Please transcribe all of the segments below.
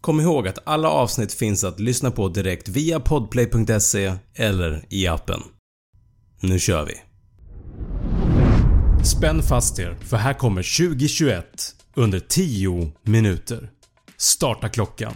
Kom ihåg att alla avsnitt finns att lyssna på direkt via podplay.se eller i appen. Nu kör vi! Spänn fast er, för här kommer 2021 under 10 minuter. Starta klockan.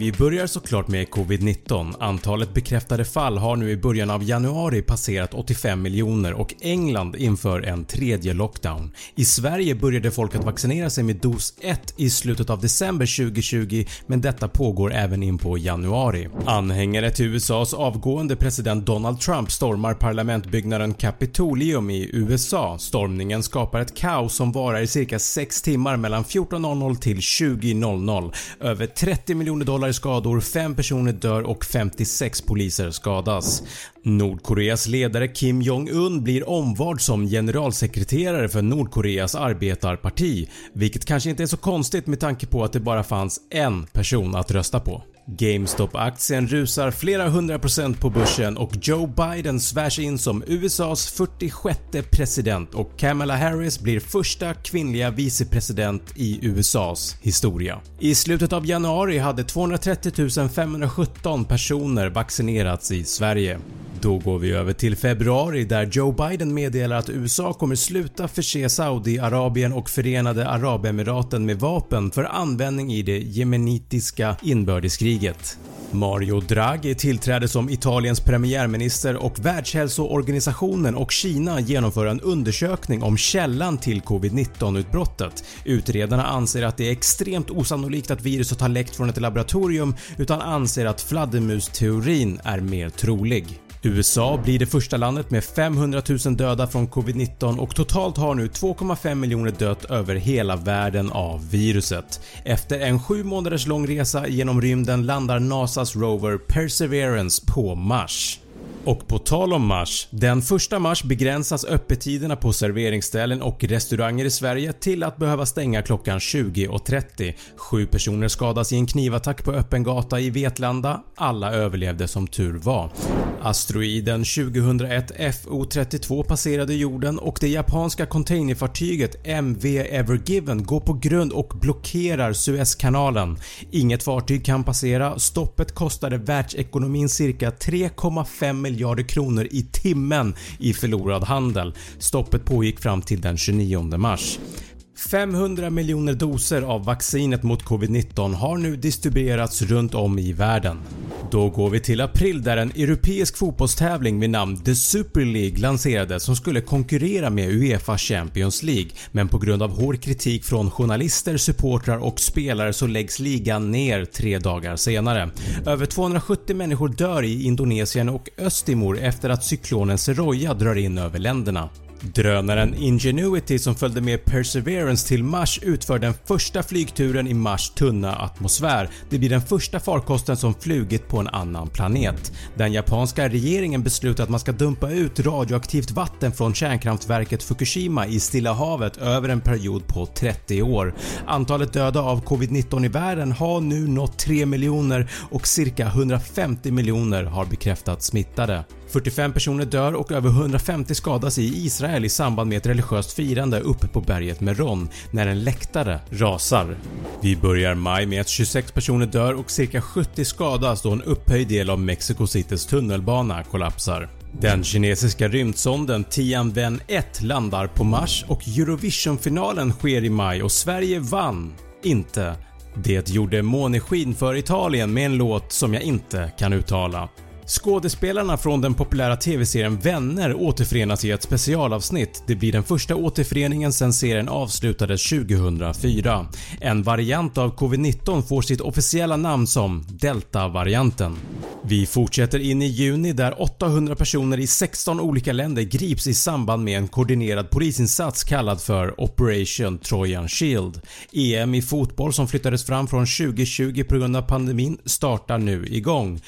Vi börjar såklart med covid-19. Antalet bekräftade fall har nu i början av januari passerat 85 miljoner och England inför en tredje lockdown. I Sverige började folk att vaccinera sig med dos 1 i slutet av december 2020 men detta pågår även in på januari. Anhängare till USAs avgående president Donald Trump stormar parlamentbyggnaden Capitolium i USA. Stormningen skapar ett kaos som varar i cirka 6 timmar mellan 14.00 till 20.00. Över 30 miljoner dollar i skador, 5 personer dör och 56 poliser skadas. Nordkoreas ledare Kim Jong-Un blir omvald som generalsekreterare för Nordkoreas arbetarparti, vilket kanske inte är så konstigt med tanke på att det bara fanns en person att rösta på. GameStop-aktien rusar flera hundra procent på börsen och Joe Biden svärs in som USAs 46 president och Kamala Harris blir första kvinnliga vicepresident i USAs historia. I slutet av januari hade 230 517 personer vaccinerats i Sverige. Då går vi över till februari där Joe Biden meddelar att USA kommer sluta förse Saudiarabien och Förenade Arabemiraten med vapen för användning i det jemenitiska inbördeskriget. Mario Draghi tillträder som Italiens premiärminister och Världshälsoorganisationen och Kina genomför en undersökning om källan till covid-19 utbrottet. Utredarna anser att det är extremt osannolikt att viruset har läckt från ett laboratorium utan anser att fladdermusteorin är mer trolig. USA blir det första landet med 500 000 döda från covid-19 och totalt har nu 2,5 miljoner dött över hela världen av viruset. Efter en 7 månaders lång resa genom rymden landar NASAs Rover Perseverance på Mars. Och på tal om Mars, den 1 mars begränsas öppettiderna på serveringsställen och restauranger i Sverige till att behöva stänga klockan 20.30. Sju personer skadas i en knivattack på öppen gata i Vetlanda. Alla överlevde som tur var. Asteroiden 2001 FO32 passerade jorden och det japanska containerfartyget MV Ever Given går på grund och blockerar Suezkanalen. Inget fartyg kan passera, stoppet kostade världsekonomin cirka 3,5 miljarder kronor i timmen i förlorad handel. Stoppet pågick fram till den 29 mars. 500 miljoner doser av vaccinet mot covid-19 har nu distribuerats runt om i världen. Då går vi till april där en europeisk fotbollstävling vid namn The Super League lanserades som skulle konkurrera med Uefa Champions League men på grund av hård kritik från journalister, supportrar och spelare så läggs ligan ner tre dagar senare. Över 270 människor dör i Indonesien och Östtimor efter att cyklonen Seroja drar in över länderna. Drönaren Ingenuity som följde med Perseverance till Mars utför den första flygturen i Mars tunna atmosfär. Det blir den första farkosten som flugit på en annan planet. Den japanska regeringen beslutar att man ska dumpa ut radioaktivt vatten från kärnkraftverket Fukushima i Stilla havet över en period på 30 år. Antalet döda av covid-19 i världen har nu nått 3 miljoner och cirka 150 miljoner har bekräftats smittade. 45 personer dör och över 150 skadas i Israel i samband med ett religiöst firande uppe på berget Meron när en läktare rasar. Vi börjar maj med att 26 personer dör och cirka 70 skadas då en upphöjd del av Mexico Citys tunnelbana kollapsar. Den kinesiska rymdsonden Tianwen-1 landar på Mars och Eurovisionfinalen sker i maj och Sverige vann inte. Det gjorde Måneskin för Italien med en låt som jag inte kan uttala. Skådespelarna från den populära TV-serien Vänner återförenas i ett specialavsnitt. Det blir den första återföreningen sedan serien avslutades 2004. En variant av covid-19 får sitt officiella namn som “Delta-varianten”. Vi fortsätter in i juni där 800 personer i 16 olika länder grips i samband med en koordinerad polisinsats kallad för “Operation Trojan Shield”. EM i fotboll som flyttades fram från 2020 på grund av pandemin startar nu igång.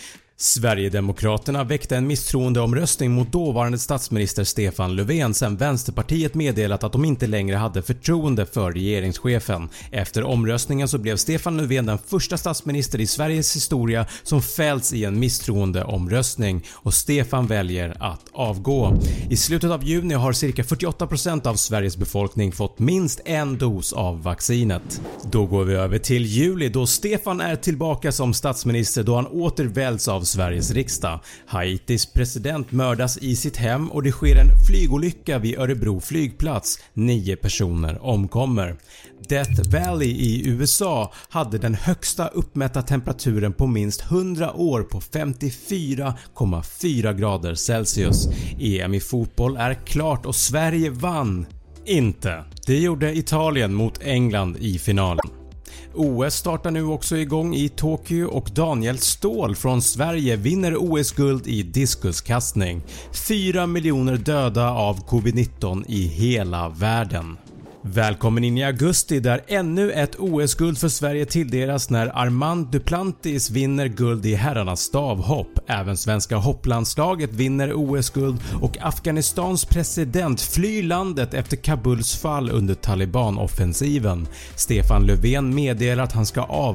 Sverigedemokraterna väckte en misstroendeomröstning mot dåvarande statsminister Stefan Löfven sen Vänsterpartiet meddelat att de inte längre hade förtroende för regeringschefen. Efter omröstningen så blev Stefan Löfven den första statsminister i Sveriges historia som fällts i en misstroendeomröstning och Stefan väljer att avgå. I slutet av juni har cirka 48% av Sveriges befolkning fått minst en dos av vaccinet. Då går vi över till juli då Stefan är tillbaka som statsminister då han åter väljs av Sveriges riksdag. Haitis president mördas i sitt hem och det sker en flygolycka vid Örebro flygplats. 9 personer omkommer. Death Valley i USA hade den högsta uppmätta temperaturen på minst 100 år på 54,4 grader Celsius. EM i fotboll är klart och Sverige vann inte. Det gjorde Italien mot England i finalen. OS startar nu också igång i Tokyo och Daniel Ståhl från Sverige vinner OS-guld i diskuskastning. 4 miljoner döda av covid-19 i hela världen. Välkommen in i augusti där ännu ett OS-guld för Sverige tilldelas när Armand Duplantis vinner guld i herrarnas stavhopp. Även svenska hopplandslaget vinner OS-guld och Afghanistans president flyr landet efter Kabuls fall under talibanoffensiven. Stefan Löfven meddelar att han ska av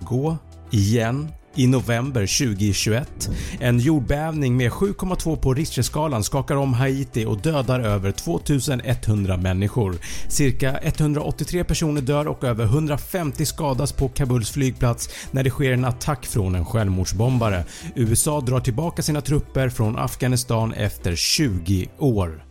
Gå igen i november 2021. En jordbävning med 7,2 på Richterskalan skakar om Haiti och dödar över 2100 människor. Cirka 183 personer dör och över 150 skadas på Kabuls flygplats när det sker en attack från en självmordsbombare. USA drar tillbaka sina trupper från Afghanistan efter 20 år.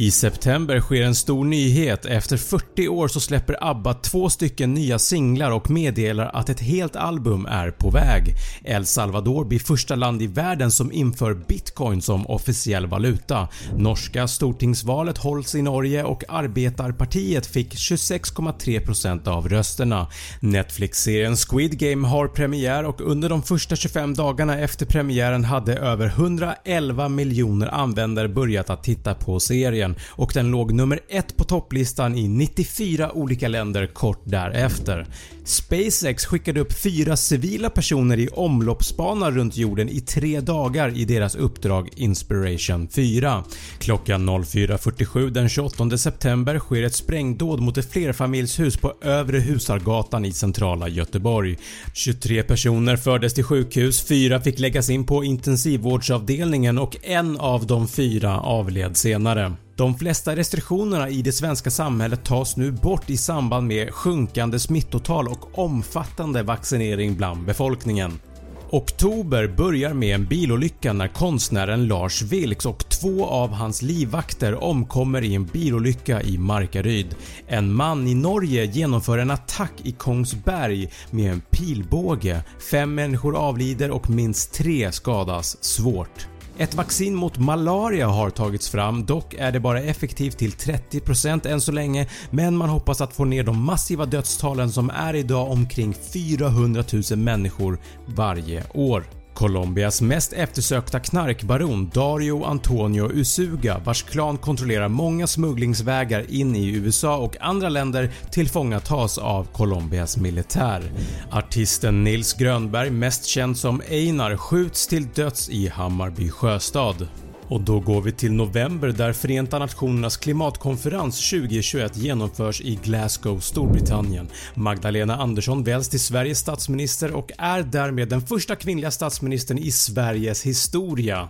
I september sker en stor nyhet. Efter 40 år så släpper ABBA två stycken nya singlar och meddelar att ett helt album är på väg. El Salvador blir första land i världen som inför bitcoin som officiell valuta. Norska stortingsvalet hålls i Norge och Arbetarpartiet fick 26,3% av rösterna. Netflix-serien Squid Game har premiär och under de första 25 dagarna efter premiären hade över 111 miljoner användare börjat att titta på serien veckan och den låg nummer ett på topplistan i 94 olika länder kort därefter. SpaceX skickade upp fyra civila personer i omloppsbana runt jorden i tre dagar i deras uppdrag Inspiration 4. Klockan 04.47 den 28 september sker ett sprängdåd mot ett flerfamiljshus på Övre Husargatan i centrala Göteborg. 23 personer fördes till sjukhus, fyra fick läggas in på intensivvårdsavdelningen och en av de fyra avled senare. De flesta restriktionerna i det svenska samhället tas nu bort i samband med sjunkande smittotal och omfattande vaccinering bland befolkningen. Oktober börjar med en bilolycka när konstnären Lars Vilks och två av hans livvakter omkommer i en bilolycka i Markaryd. En man i Norge genomför en attack i Kongsberg med en pilbåge. Fem människor avlider och minst tre skadas svårt. Ett vaccin mot malaria har tagits fram, dock är det bara effektivt till 30% än så länge men man hoppas att få ner de massiva dödstalen som är idag omkring 400 000 människor varje år. Colombias mest eftersökta knarkbaron Dario Antonio Usuga vars klan kontrollerar många smugglingsvägar in i USA och andra länder tillfångatas av Colombias militär. Artisten Nils Grönberg, mest känd som Einar, skjuts till döds i Hammarby sjöstad. Och då går vi till november där Förenta Nationernas klimatkonferens 2021 genomförs i Glasgow, Storbritannien. Magdalena Andersson väljs till Sveriges statsminister och är därmed den första kvinnliga statsministern i Sveriges historia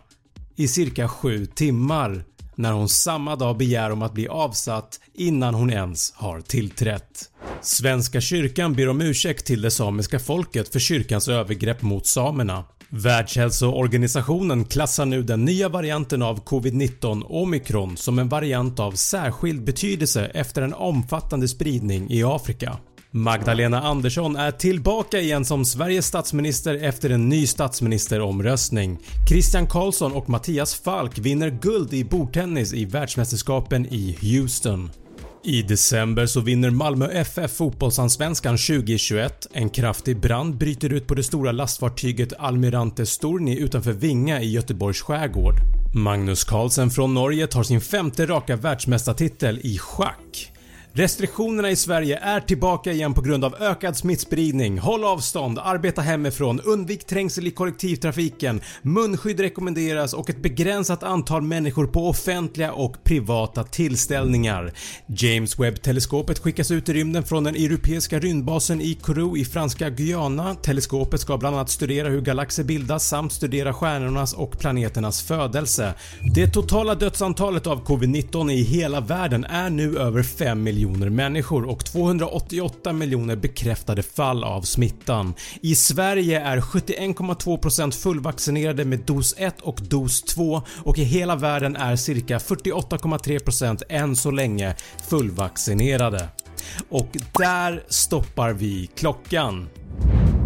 i cirka 7 timmar när hon samma dag begär om att bli avsatt innan hon ens har tillträtt. Svenska kyrkan ber om ursäkt till det samiska folket för kyrkans övergrepp mot samerna. Världshälsoorganisationen klassar nu den nya varianten av covid-19 omikron som en variant av särskild betydelse efter en omfattande spridning i Afrika. Magdalena Andersson är tillbaka igen som Sveriges statsminister efter en ny statsministeromröstning. Christian Karlsson och Mattias Falk vinner guld i bordtennis i världsmästerskapen i Houston. I december så vinner Malmö FF fotbollsallsvenskan 2021. En kraftig brand bryter ut på det stora lastfartyget Almirante Storni utanför Vinga i Göteborgs skärgård. Magnus Carlsen från Norge tar sin femte raka världsmästartitel i schack. Restriktionerna i Sverige är tillbaka igen på grund av ökad smittspridning. Håll avstånd, arbeta hemifrån, undvik trängsel i kollektivtrafiken, munskydd rekommenderas och ett begränsat antal människor på offentliga och privata tillställningar. James Webb-teleskopet skickas ut i rymden från den europeiska rymdbasen i Kourou i franska Guyana. Teleskopet ska bland annat studera hur galaxer bildas samt studera stjärnornas och planeternas födelse. Det totala dödsantalet av covid-19 i hela världen är nu över 5 miljoner miljoner människor och 288 miljoner bekräftade fall av smittan. I Sverige är 71,2% fullvaccinerade med dos 1 och dos 2 och i hela världen är cirka 48,3% än så länge fullvaccinerade. Och där stoppar vi klockan.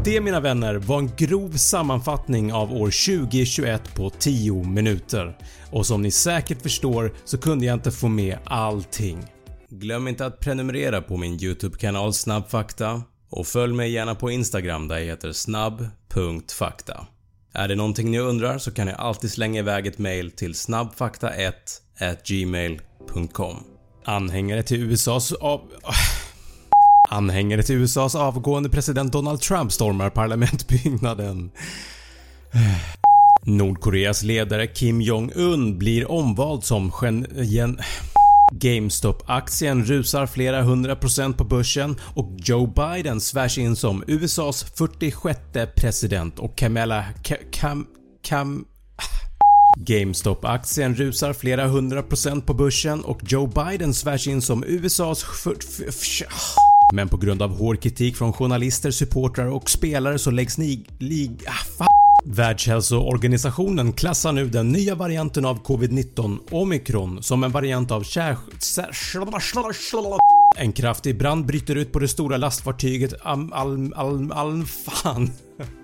Det mina vänner var en grov sammanfattning av år 2021 på 10 minuter och som ni säkert förstår så kunde jag inte få med allting. Glöm inte att prenumerera på min YouTube-kanal Snabbfakta och följ mig gärna på Instagram där jag heter snabb.fakta. Är det någonting ni undrar så kan ni alltid slänga iväg ett mail till snabbfakta1 gmail.com. Anhängare till USAs av... Anhängare till USAs avgående president Donald Trump stormar parlamentbyggnaden. Nordkoreas ledare Kim Jong-Un blir omvald som gen... GameStop-aktien rusar flera hundra procent på börsen och Joe Biden svärs in som USAs 46 president och Kamala... Kam... Kam... GameStop-aktien rusar flera hundra procent på börsen och Joe Biden svärs in som USAs... Men på grund av hård kritik från journalister, supportrar och spelare så läggs ni... Lig... Ah, Världshälsoorganisationen klassar nu den nya varianten av covid-19 omikron som en variant av kär... En kraftig brand bryter ut på det stora lastfartyget Am... Al... Al... Al... Fan.